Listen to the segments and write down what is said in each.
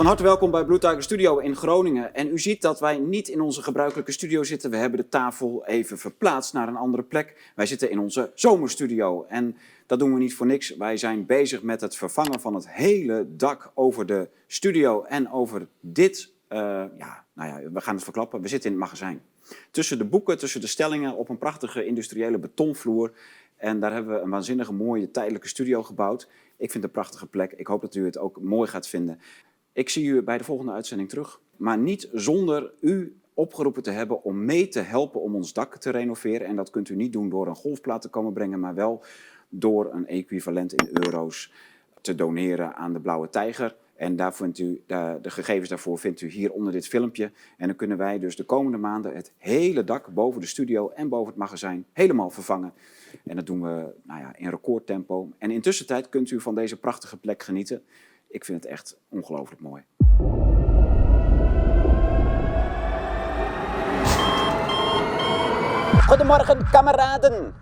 Van harte welkom bij Blue Tiger Studio in Groningen. En u ziet dat wij niet in onze gebruikelijke studio zitten. We hebben de tafel even verplaatst naar een andere plek. Wij zitten in onze zomerstudio. En dat doen we niet voor niks. Wij zijn bezig met het vervangen van het hele dak over de studio en over dit. eh, ja, nou ja, we gaan het verklappen. We zitten in het magazijn. Tussen de boeken, tussen de stellingen op een prachtige industriële betonvloer. En daar hebben we een waanzinnige mooie tijdelijke studio gebouwd. Ik vind het een prachtige plek. Ik hoop dat u het ook mooi gaat vinden. Ik zie u bij de volgende uitzending terug. Maar niet zonder u opgeroepen te hebben om mee te helpen om ons dak te renoveren. En dat kunt u niet doen door een golfplaat te komen brengen, maar wel door een equivalent in euro's te doneren aan de Blauwe Tijger. En daar vindt u, de, de gegevens daarvoor vindt u hier onder dit filmpje. En dan kunnen wij dus de komende maanden het hele dak boven de studio en boven het magazijn helemaal vervangen. En dat doen we nou ja, in recordtempo. En intussen tijd kunt u van deze prachtige plek genieten. Ik vind het echt ongelooflijk mooi. Goedemorgen, kameraden.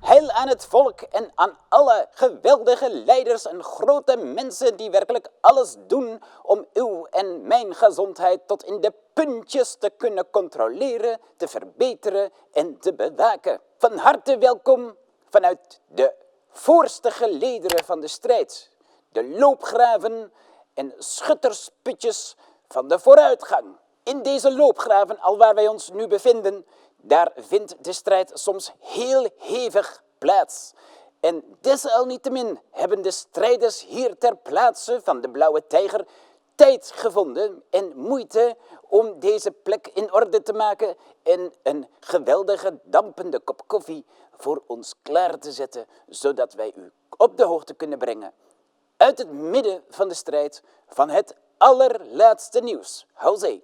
Heil aan het volk en aan alle geweldige leiders en grote mensen die werkelijk alles doen om uw en mijn gezondheid tot in de puntjes te kunnen controleren, te verbeteren en te bewaken. Van harte welkom vanuit de voorste gelederen van de strijd, de loopgraven en schuttersputjes van de vooruitgang. In deze loopgraven, al waar wij ons nu bevinden, daar vindt de strijd soms heel hevig plaats. En desalniettemin hebben de strijders hier ter plaatse van de Blauwe Tijger tijd gevonden en moeite om deze plek in orde te maken en een geweldige dampende kop koffie voor ons klaar te zetten, zodat wij u op de hoogte kunnen brengen uit het midden van de strijd van het allerlaatste nieuws. José.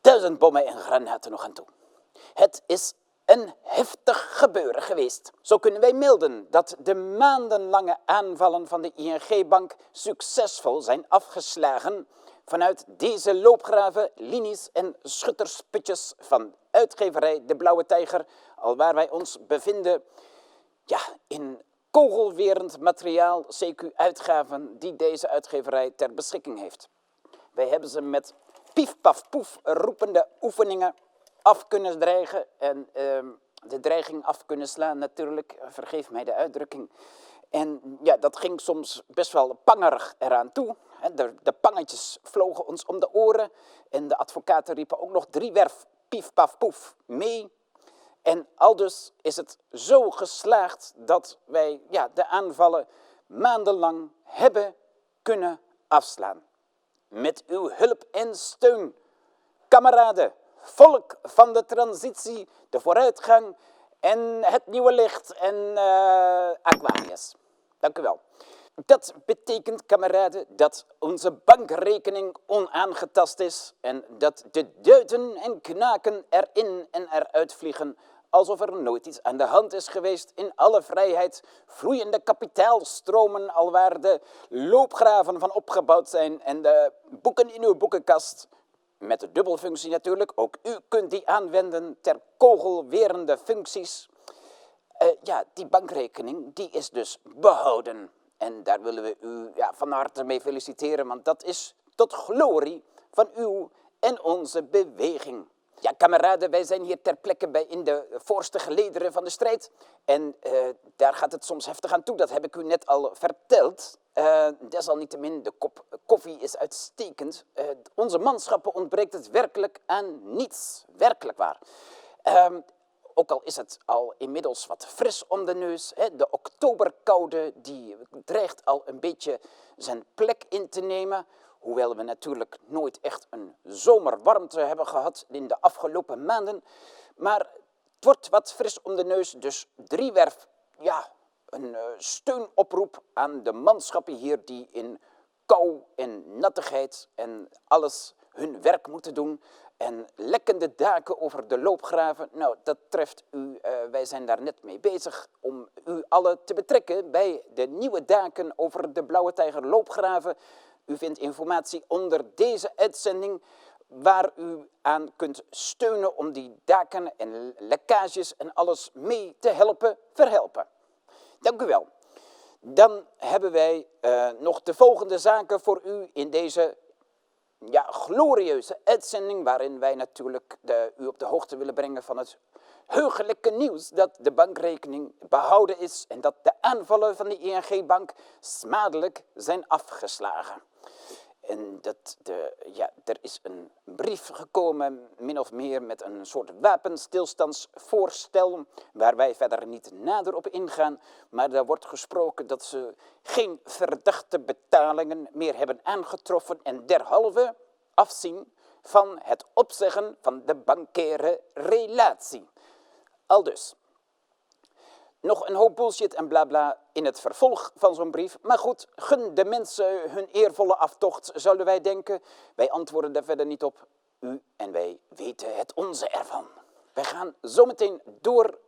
duizend bommen en granaten nog aan toe. Het is een heftig gebeuren geweest. Zo kunnen wij melden dat de maandenlange aanvallen van de ING-bank succesvol zijn afgeslagen vanuit deze loopgraven, linies en schuttersputjes van uitgeverij De Blauwe Tijger, alwaar wij ons bevinden, ja, in kogelwerend materiaal, CQ-uitgaven, die deze uitgeverij ter beschikking heeft. Wij hebben ze met pief, paf, poef roepende oefeningen af kunnen dreigen. En ehm, de dreiging af kunnen slaan natuurlijk, vergeef mij de uitdrukking. En ja, dat ging soms best wel pangerig eraan toe. De, de pangetjes vlogen ons om de oren. En de advocaten riepen ook nog driewerf, pief, paf, poef, mee. En aldus is het zo geslaagd dat wij ja, de aanvallen maandenlang hebben kunnen afslaan met uw hulp en steun. Kameraden, volk van de transitie, de vooruitgang en het nieuwe licht en eh, Aquarius. Dank u wel. Dat betekent, kameraden, dat onze bankrekening onaangetast is en dat de duiten en knaken erin en eruit vliegen alsof er nooit iets aan de hand is geweest. In alle vrijheid vloeiende kapitaalstromen alwaar de loopgraven van opgebouwd zijn en de boeken in uw boekenkast. Met de dubbelfunctie natuurlijk, ook u kunt die aanwenden ter kogelwerende functies. Eh, ja, die bankrekening die is dus behouden. En daar willen we u ja, van harte mee feliciteren, want dat is tot glorie van uw en onze beweging. Ja, kameraden, wij zijn hier ter plekke bij in de voorste gelederen van de strijd. En eh, daar gaat het soms heftig aan toe, dat heb ik u net al verteld. Eh, desalniettemin, de kop koffie is uitstekend. Eh, onze manschappen ontbreekt het werkelijk aan niets. Werkelijk waar. Ehm, ook al is het al inmiddels wat fris om de neus. Hè, de oktoberkoude die dreigt al een beetje zijn plek in te nemen. Hoewel we natuurlijk nooit echt een zomerwarmte hebben gehad in de afgelopen maanden. Maar het wordt wat fris om de neus, dus driewerf, ja, een eh, steunoproep aan de manschappen hier die in kou en nattigheid en alles hun werk moeten doen. En lekkende daken over de loopgraven, nou dat treft u, eh, wij zijn daar net mee bezig om u allen te betrekken bij de nieuwe daken over de Blauwe Tijger loopgraven. U vindt informatie onder deze uitzending waar u aan kunt steunen om die daken en lekkages en alles mee te helpen verhelpen. Dank u wel. Dan hebben wij uh, nog de volgende zaken voor u in deze ja, glorieuze uitzending, waarin wij natuurlijk de, u op de hoogte willen brengen van het heugelijke nieuws dat de bankrekening behouden is en dat de aanvallen van de ING-bank smadelijk zijn afgeslagen. En dat de, ja, er is een brief gekomen, min of meer met een soort wapenstilstandsvoorstel, waar wij verder niet nader op ingaan. Maar daar wordt gesproken dat ze geen verdachte betalingen meer hebben aangetroffen en derhalve afzien van het opzeggen van de bankaire relatie. Al dus. Nog een hoop bullshit en bla bla in het vervolg van zo'n brief. Maar goed, gun de mensen hun eervolle aftocht, zouden wij denken. Wij antwoorden daar verder niet op. U en wij weten het onze ervan. Wij gaan zometeen door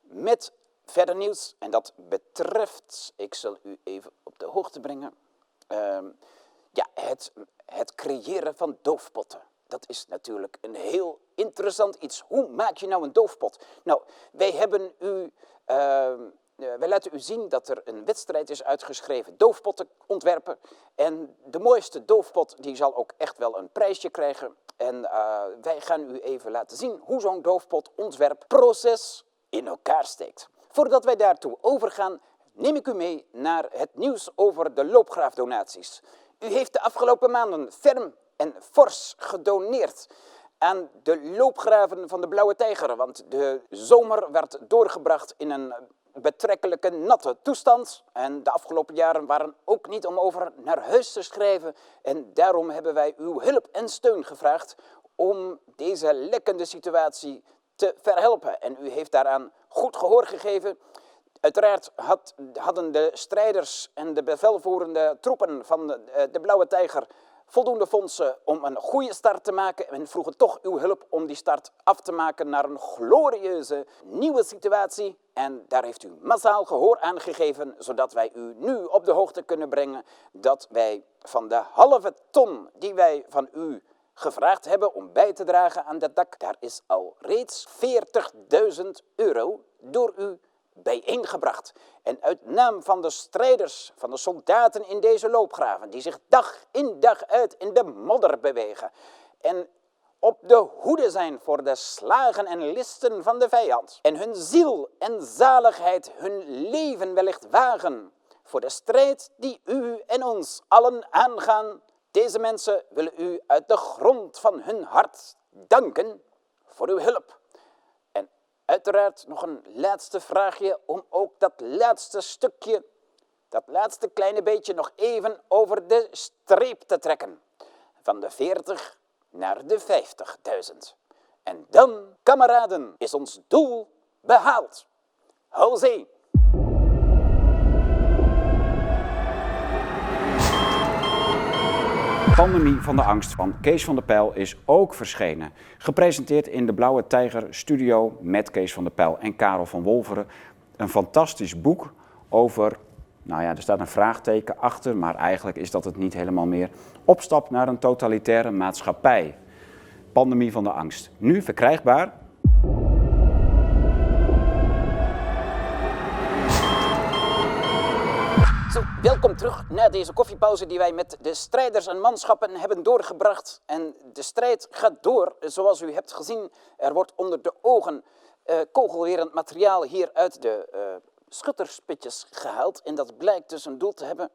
met verder nieuws. En dat betreft, ik zal u even op de hoogte brengen. Uh, ja, het, het creëren van doofpotten. Dat is natuurlijk een heel interessant iets. Hoe maak je nou een doofpot? Nou, wij hebben u... Uh, wij laten u zien dat er een wedstrijd is uitgeschreven, doofpotten ontwerpen. En de mooiste doofpot die zal ook echt wel een prijsje krijgen. En uh, wij gaan u even laten zien hoe zo'n doofpotontwerpproces in elkaar steekt. Voordat wij daartoe overgaan, neem ik u mee naar het nieuws over de loopgraafdonaties. U heeft de afgelopen maanden ferm en fors gedoneerd aan de loopgraven van de Blauwe Tijger. Want de zomer werd doorgebracht in een betrekkelijke natte toestand. En de afgelopen jaren waren ook niet om over naar huis te schrijven. En daarom hebben wij uw hulp en steun gevraagd om deze lekkende situatie te verhelpen. En u heeft daaraan goed gehoor gegeven. Uiteraard had, hadden de strijders en de bevelvoerende troepen van de, eh, de Blauwe Tijger voldoende fondsen om een goede start te maken en vroegen toch uw hulp om die start af te maken naar een glorieuze nieuwe situatie. En daar heeft u massaal gehoor aan gegeven, zodat wij u nu op de hoogte kunnen brengen dat wij van de halve ton die wij van u gevraagd hebben om bij te dragen aan dat dak, daar is al reeds 40.000 euro door u bijeengebracht. En uit naam van de strijders, van de soldaten in deze loopgraven, die zich dag in dag uit in de modder bewegen en op de hoede zijn voor de slagen en listen van de vijand, en hun ziel en zaligheid, hun leven wellicht wagen voor de strijd die u en ons allen aangaan. Deze mensen willen u uit de grond van hun hart danken voor uw hulp. Uiteraard nog een laatste vraagje om ook dat laatste stukje, dat laatste kleine beetje nog even over de streep te trekken. Van de 40 naar de 50.000. En dan, kameraden, is ons doel behaald. Hou Pandemie van de Angst van Kees van der Pijl is ook verschenen. Gepresenteerd in de Blauwe Tijger Studio met Kees van der Pijl en Karel van Wolveren. Een fantastisch boek over, nou ja, er staat een vraagteken achter, maar eigenlijk is dat het niet helemaal meer. Opstap naar een totalitaire maatschappij. Pandemie van de Angst. Nu verkrijgbaar Zo, welkom terug na deze koffiepauze die wij met de strijders en manschappen hebben doorgebracht. En de strijd gaat door, zoals u hebt gezien. Er wordt onder de ogen uh, kogelwerend materiaal hier uit de uh, schutterspitjes gehaald. En dat blijkt dus een doel te hebben.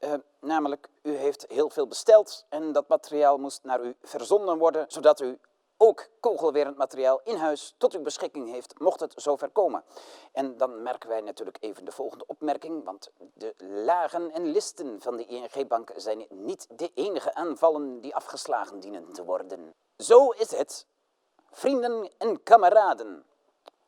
Uh, namelijk, u heeft heel veel besteld en dat materiaal moest naar u verzonden worden, zodat u ook kogelwerend materiaal in huis tot uw beschikking heeft, mocht het zover komen. En dan merken wij natuurlijk even de volgende opmerking, want de lagen en listen van de ING-bank zijn niet de enige aanvallen die afgeslagen dienen te worden. Zo is het, vrienden en kameraden,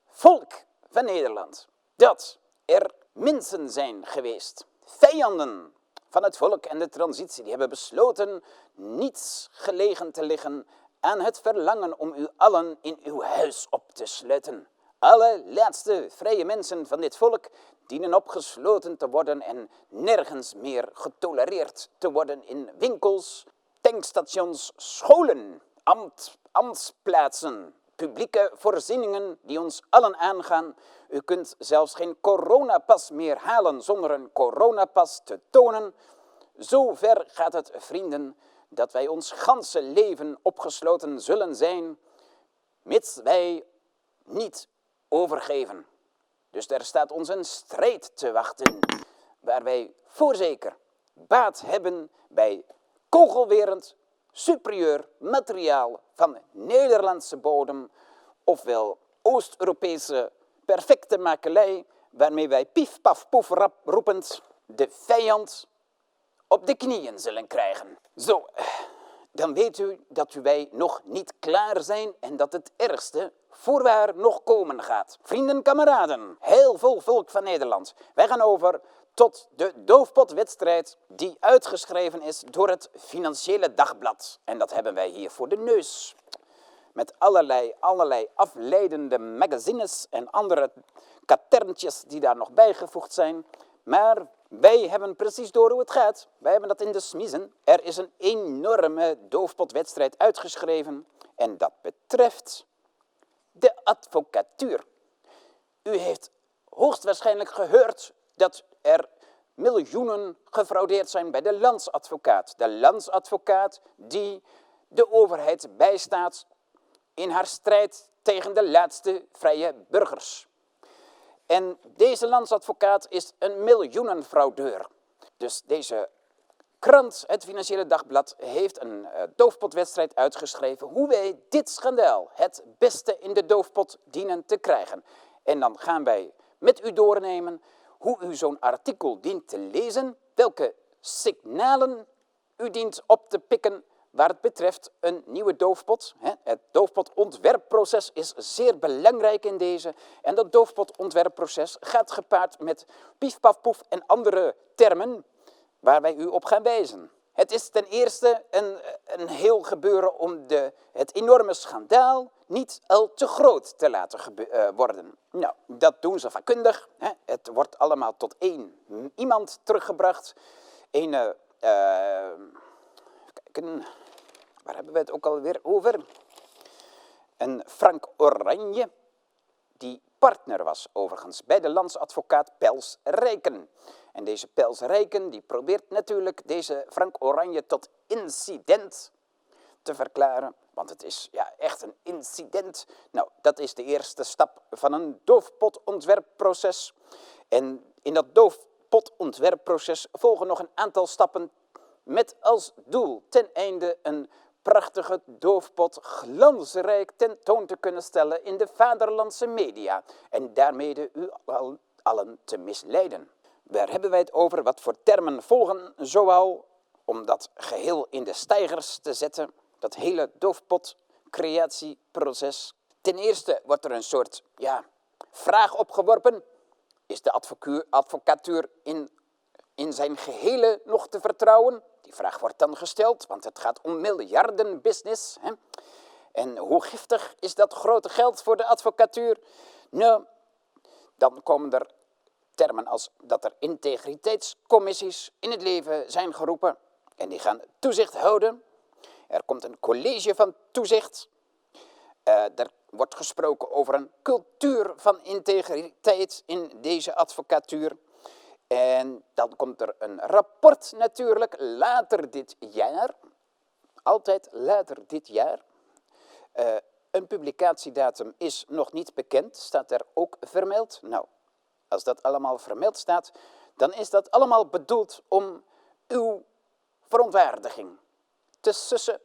volk van Nederland, dat er mensen zijn geweest, vijanden van het volk en de transitie, die hebben besloten niets gelegen te liggen aan het verlangen om u allen in uw huis op te sluiten. Alle laatste vrije mensen van dit volk dienen opgesloten te worden en nergens meer getolereerd te worden in winkels, tankstations, scholen, ambt, ambtsplaatsen, publieke voorzieningen die ons allen aangaan. U kunt zelfs geen coronapas meer halen zonder een coronapas te tonen. Zo ver gaat het, vrienden, dat wij ons ganse leven opgesloten zullen zijn, mits wij niet overgeven. Dus er staat ons een strijd te wachten, waar wij voorzeker baat hebben bij kogelwerend superieur materiaal van Nederlandse bodem, ofwel Oost-Europese perfecte makelij, waarmee wij pief, paf, poef, rap roepend de vijand op de knieën zullen krijgen. Zo, dan weet u dat wij nog niet klaar zijn en dat het ergste voorwaar nog komen gaat. Vrienden, kameraden, heel veel volk van Nederland. Wij gaan over tot de doofpotwedstrijd die uitgeschreven is door het Financiële Dagblad. En dat hebben wij hier voor de neus. Met allerlei, allerlei afleidende magazines en andere katerntjes die daar nog bijgevoegd zijn. Maar wij hebben precies door hoe het gaat. Wij hebben dat in de smiezen. Er is een enorme doofpotwedstrijd uitgeschreven. En dat betreft de advocatuur. U heeft hoogstwaarschijnlijk gehoord dat er miljoenen gefraudeerd zijn bij de landsadvocaat. De landsadvocaat die de overheid bijstaat in haar strijd tegen de laatste vrije burgers. En deze landsadvocaat is een miljoenenfraudeur. Dus deze krant, het Financiële Dagblad, heeft een uh, doofpotwedstrijd uitgeschreven hoe wij dit schandaal het beste in de doofpot dienen te krijgen. En dan gaan wij met u doornemen hoe u zo'n artikel dient te lezen, welke signalen u dient op te pikken waar het betreft een nieuwe doofpot. Het doofpotontwerpproces is zeer belangrijk in deze. En dat doofpotontwerpproces gaat gepaard met pief, paf, poef en andere termen waar wij u op gaan wijzen. Het is ten eerste een, een heel gebeuren om de, het enorme schandaal niet al te groot te laten uh, worden. Nou, dat doen ze vakkundig. Hè. Het wordt allemaal tot één iemand teruggebracht. Een, uh, kijken, waar hebben we het ook alweer over? Een Frank Oranje, die partner was overigens bij de landsadvocaat Pels Rijken. En deze Pels Rijken die probeert natuurlijk deze Frank Oranje tot incident te verklaren. Want het is ja, echt een incident. Nou, dat is de eerste stap van een doofpotontwerpproces. En in dat doofpotontwerpproces volgen nog een aantal stappen met als doel ten einde een prachtige doofpot glansrijk tentoon te kunnen stellen in de vaderlandse media en daarmee u allen te misleiden. Waar hebben wij het over? Wat voor termen volgen zoal om dat geheel in de stijgers te zetten, dat hele doofpot-creatieproces. Ten eerste wordt er een soort ja, vraag opgeworpen. Is de advocatuur in, in zijn gehele nog te vertrouwen? Die vraag wordt dan gesteld, want het gaat om miljarden business. Hè? En hoe giftig is dat grote geld voor de advocatuur? Nou, dan komen er termen als dat er integriteitscommissies in het leven zijn geroepen. En die gaan toezicht houden. Er komt een college van toezicht. Uh, er wordt gesproken over een cultuur van integriteit in deze advocatuur. En dan komt er een rapport natuurlijk later dit jaar. Altijd later dit jaar. Uh, een publicatiedatum is nog niet bekend, staat er ook vermeld. Nou, als dat allemaal vermeld staat, dan is dat allemaal bedoeld om uw verontwaardiging te sussen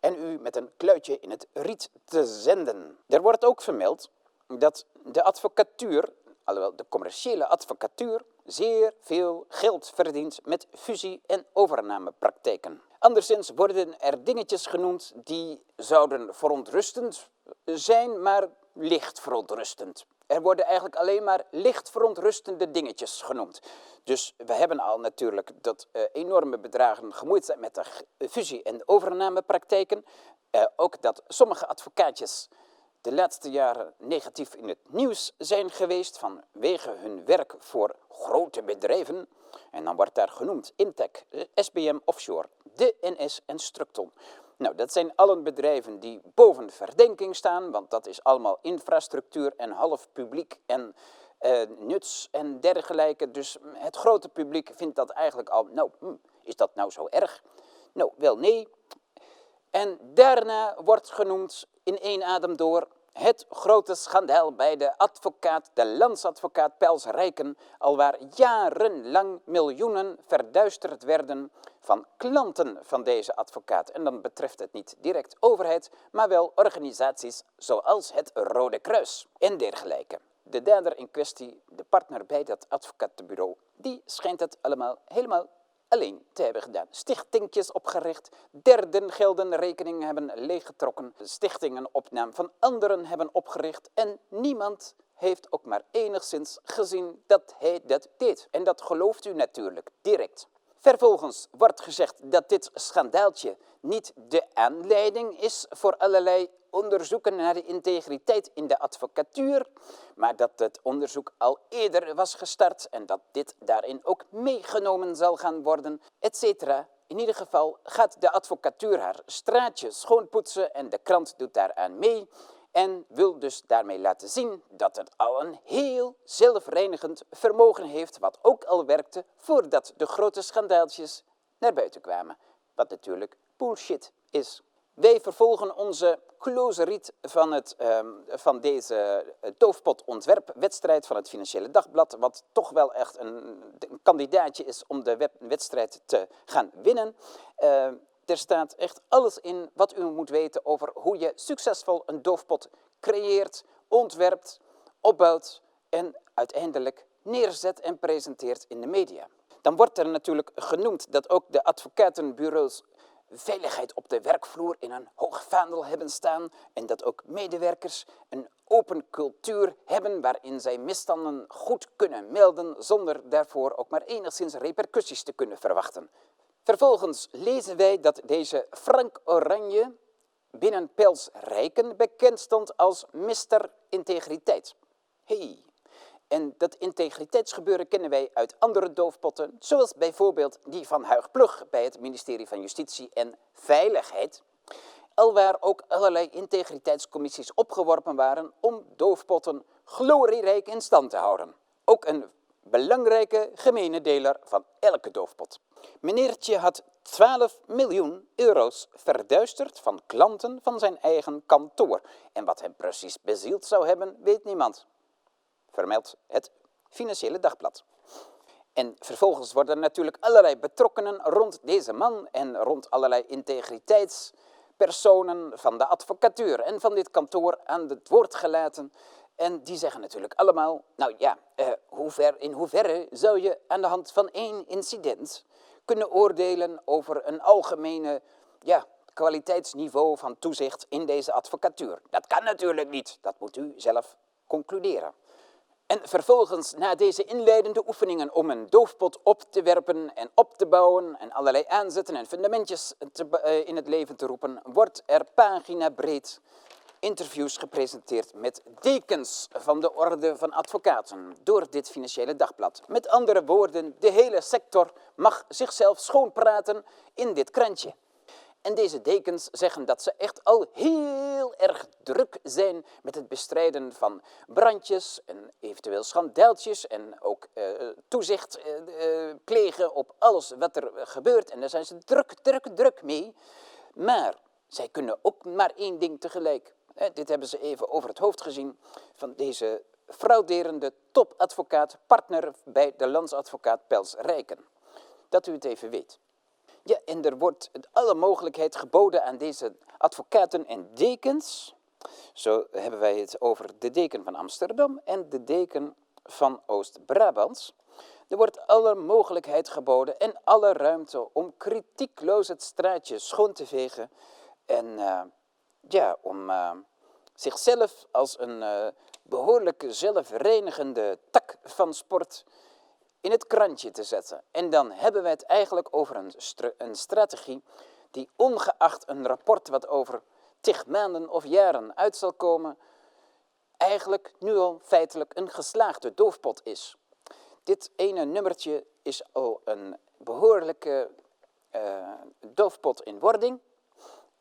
en u met een kluitje in het riet te zenden. Er wordt ook vermeld dat de advocatuur, alhoewel de commerciële advocatuur, zeer veel geld verdient met fusie- en overnamepraktijken. Anderszins worden er dingetjes genoemd die zouden verontrustend zijn, maar licht verontrustend. Er worden eigenlijk alleen maar licht verontrustende dingetjes genoemd. Dus we hebben al natuurlijk dat uh, enorme bedragen gemoeid zijn met de fusie- en overnamepraktijken. Uh, ook dat sommige advocaatjes de laatste jaren negatief in het nieuws zijn geweest vanwege hun werk voor grote bedrijven. En dan wordt daar genoemd Intec, SBM Offshore, de NS en Structon. Nou, dat zijn allen bedrijven die boven verdenking staan, want dat is allemaal infrastructuur en half publiek en uh, nuts en dergelijke. Dus het grote publiek vindt dat eigenlijk al, nou, hm, is dat nou zo erg? Nou, wel nee. En daarna wordt genoemd in één adem door het grote schandaal bij de advocaat, de landsadvocaat Pels Rijken, alwaar jarenlang miljoenen verduisterd werden van klanten van deze advocaat. En dan betreft het niet direct overheid, maar wel organisaties zoals het Rode Kruis en dergelijke. De dader in kwestie, de partner bij dat advocatenbureau, die schijnt het allemaal helemaal alleen te hebben gedaan. Stichtingjes opgericht, derden gelden rekeningen hebben leeggetrokken, stichtingen op naam van anderen hebben opgericht en niemand heeft ook maar enigszins gezien dat hij dat deed. En dat gelooft u natuurlijk direct. Vervolgens wordt gezegd dat dit schandaaltje niet de aanleiding is voor allerlei onderzoeken naar de integriteit in de advocatuur, maar dat het onderzoek al eerder was gestart en dat dit daarin ook meegenomen zal gaan worden, etc. In ieder geval gaat de advocatuur haar straatje schoonpoetsen en de krant doet daaraan mee en wil dus daarmee laten zien dat het al een heel zelfreinigend vermogen heeft, wat ook al werkte voordat de grote schandaaltjes naar buiten kwamen. Wat natuurlijk bullshit is. Wij vervolgen onze close read van, het, um, van deze doofpotontwerpwedstrijd van het Financiële Dagblad, wat toch wel echt een, kandidaatje is om de wedstrijd te gaan winnen. Uh, er staat echt alles in wat u moet weten over hoe je succesvol een doofpot creëert, ontwerpt, opbouwt en uiteindelijk neerzet en presenteert in de media. Dan wordt er natuurlijk genoemd dat ook de advocatenbureaus veiligheid op de werkvloer in een hoog vaandel hebben staan en dat ook medewerkers een open cultuur hebben waarin zij misstanden goed kunnen melden zonder daarvoor ook maar enigszins repercussies te kunnen verwachten. Vervolgens lezen wij dat deze Frank Oranje binnen Pels Rijken bekend stond als Mister Integriteit. Hey, en dat integriteitsgebeuren kennen wij uit andere doofpotten, zoals bijvoorbeeld die van Huig Plug bij het ministerie van Justitie en Veiligheid, alwaar ook allerlei integriteitscommissies opgeworpen waren om doofpotten glorierijk in stand te houden. Ook een belangrijke gemene deler van elke doofpot. Meneertje had 12 miljoen euro's verduisterd van klanten van zijn eigen kantoor. En wat hem precies bezield zou hebben, weet niemand vermeldt het Financiële Dagblad. En vervolgens worden natuurlijk allerlei betrokkenen rond deze man en rond allerlei integriteitspersonen van de advocatuur en van dit kantoor aan het woord gelaten. En die zeggen natuurlijk allemaal, nou ja, eh, in hoeverre zou je aan de hand van één incident kunnen oordelen over een algemene ja, kwaliteitsniveau van toezicht in deze advocatuur? Dat kan natuurlijk niet, dat moet u zelf concluderen. En vervolgens, na deze inleidende oefeningen om een doofpot op te werpen en op te bouwen en allerlei aanzetten en fundamentjes te, uh, in het leven te roepen, wordt er pagina breed interviews gepresenteerd met dekens van de orde van advocaten door dit Financiële Dagblad. Met andere woorden, de hele sector mag zichzelf schoonpraten in dit krantje. En deze dekens zeggen dat ze echt al heel erg druk zijn met het bestrijden van brandjes en eventueel schandaaltjes en ook uh, toezicht uh, plegen op alles wat er gebeurt. En daar zijn ze druk, druk, druk mee. Maar zij kunnen ook maar één ding tegelijk. dit hebben ze even over het hoofd gezien van deze frauderende topadvocaat, partner bij de landsadvocaat Pels Rijken. Dat u het even weet. Ja, en er wordt alle mogelijkheid geboden aan deze advocaten en dekens. Zo hebben wij het over de deken van Amsterdam en de deken van Oost-Brabant. Er wordt alle mogelijkheid geboden en alle ruimte om kritiekloos het straatje schoon te vegen. En uh, ja, om uh, zichzelf als een uh, behoorlijk tak van sport in het krantje te zetten. En dan hebben we het eigenlijk over een, een strategie die ongeacht een rapport wat over tig maanden of jaren uit zal komen, eigenlijk nu al feitelijk een geslaagde doofpot is. Dit ene nummertje is al een behoorlijke uh, doofpot in wording.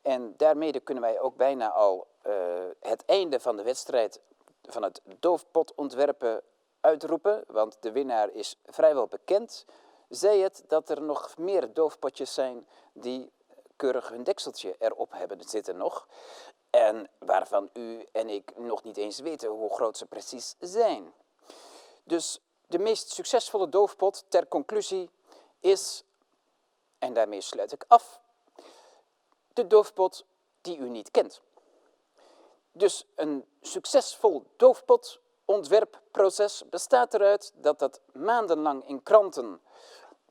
En daarmee kunnen wij ook bijna al uh, het einde van de wedstrijd van het doofpotontwerpen uitroepen, want de winnaar is vrijwel bekend. Zij het dat er nog meer doofpotjes zijn die keurig hun dekseltje erop hebben zitten nog. En waarvan u en ik nog niet eens weten hoe groot ze precies zijn. Dus de meest succesvolle doofpot ter conclusie is, en daarmee sluit ik af, de doofpot die u niet kent. Dus een succesvol doofpotontwerpproces bestaat eruit dat dat maandenlang in kranten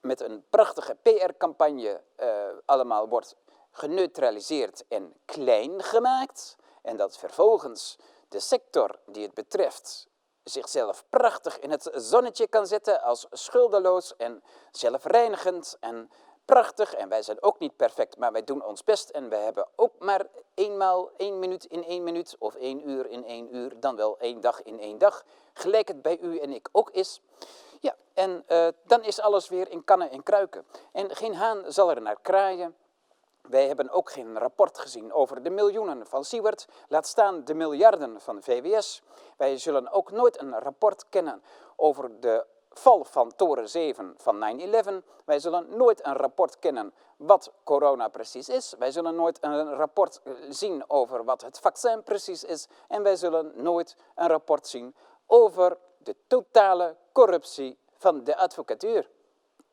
met een prachtige PR-campagne eh, allemaal wordt geneutraliseerd en klein gemaakt. En dat vervolgens de sector die het betreft zichzelf prachtig in het zonnetje kan zetten als schuldeloos en zelfreinigend en prachtig. En wij zijn ook niet perfect, maar wij doen ons best. En wij hebben ook maar eenmaal één minuut in één minuut of één uur in één uur, dan wel één dag in één dag. Gelijk het bij u en ik ook is. Ja, en uh, dan is alles weer in kannen en kruiken. En geen haan zal er naar kraaien. Wij hebben ook geen rapport gezien over de miljoenen van Siewert, laat staan de miljarden van VWS. Wij zullen ook nooit een rapport kennen over de val van toren 7 van 9-11. Wij zullen nooit een rapport kennen wat corona precies is. Wij zullen nooit een rapport zien over wat het vaccin precies is. En wij zullen nooit een rapport zien over de totale corruptie van de advocatuur.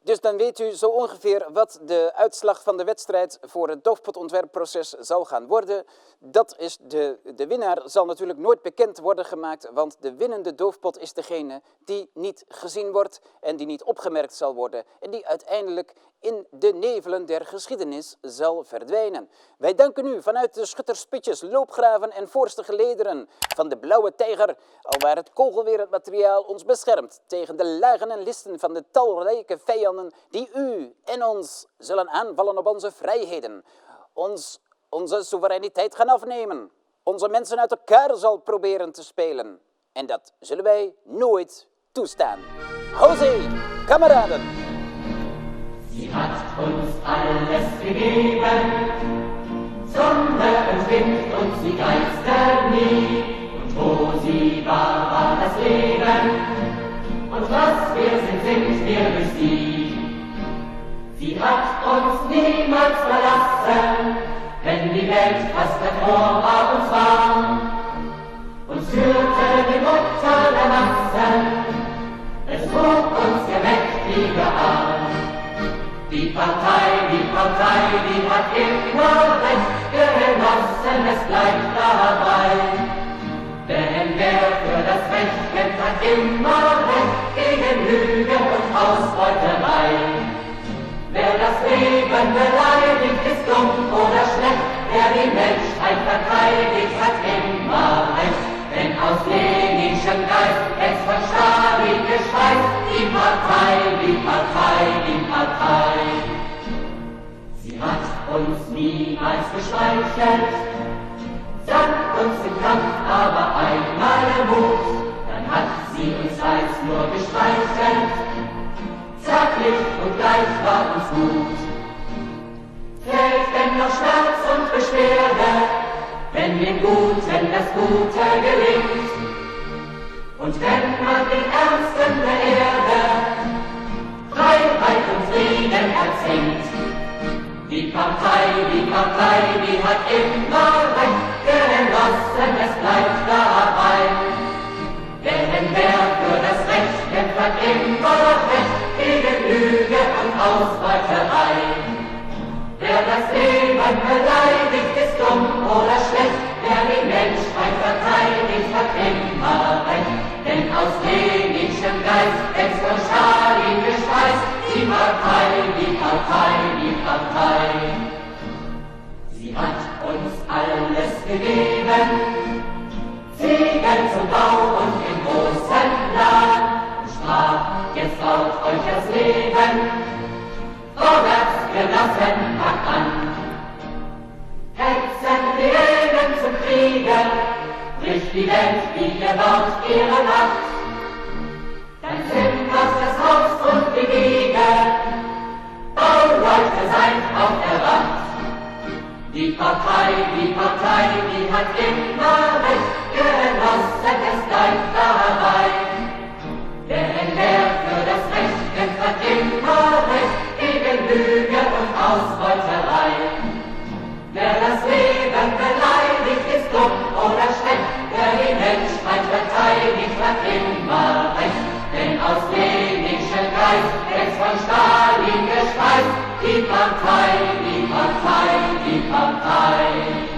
Dus dan weet u zo ongeveer wat de uitslag van de wedstrijd voor het doofpotontwerpproces zal gaan worden. Dat is de, de winnaar zal natuurlijk nooit bekend worden gemaakt, want de winnende doofpot is degene die niet gezien wordt en die niet opgemerkt zal worden en die uiteindelijk in de nevelen der geschiedenis zal verdwijnen. Wij danken u vanuit de schutterspitjes, loopgraven en voorste gelederen van de blauwe tijger, alwaar het kogelwerend materiaal ons beschermt tegen de lagen en listen van de talrijke vijanden die u en ons zullen aanvallen op onze vrijheden, ons onze soevereiniteit gaan afnemen, onze mensen uit elkaar zal proberen te spelen. En dat zullen wij nooit toestaan. José, kameraden! Sie hat uns alles gegeben, Sonne und Wind und sie Geister nie. Und wo sie war, war das Leben, und was wir sind, sind wir. Sie hat uns niemals verlassen, wenn die Welt fast davor auf uns war. Uns führte die Mutter der Massen, es trug uns der mächtige Arm. Die Partei, die Partei, die hat immer Recht genossen, es bleibt dabei. Denn wer für das Recht kämpft, hat immer Recht gegen Lüge und Ausbeuterei. Wer das Leben beleidigt, ist dumm oder schlecht, wer die Menschheit verteidigt, hat immer Recht. Denn aus Leninschem Geist, es von Stalin geschweißt, die Partei, die Partei, die Partei. Sie hat uns niemals geschmeichelt, sagt uns im Kampf aber einmal Mut, dann hat sie uns als nur gestreichelt, zärtlich und gleich war uns gut. Fällt denn noch Schmerz und Beschwerde, wenn dem Guten das Gute gelingt, und wenn man den Ernsten der Erde Freiheit und Frieden erzwingt. Die Partei, die Partei, die hat immer Recht genossen, es bleibt dabei. Denn wer für das Recht kämpft, hat immer Recht gegen Lüge und Ausbeuterei. Wer das Leben beleidigt, ist dumm oder schlecht, wer die Menschheit verteidigt, hat immer Recht. Denn aus Leninschem Geist, es von Stalin gespeist, die Partei, die Partei, die Partei. Sie hat uns alles gegeben, Segen zum Bau und im großen Plan. Sprach, jetzt baut euch das Leben, vorwärts, Genossen, packt an. Hetzen, Reden zum Kriegen, bricht die Welt, wie ihr baut ihre Macht. Dann sind was das Haus und die Gegend, Bauleute seid auf der Wacht. Die Partei, die Partei, die hat immer recht, Genossen, es bleibt dabei. Gegen Lüge und Ausbeuterei. Wer das Leben beleidigt, ist dumm oder schlecht, wer die Menschheit verteidigt, hat immer recht. Denn aus Leninschen Geist, wächst von Stalin gespeist, die Partei, die Partei, die Partei.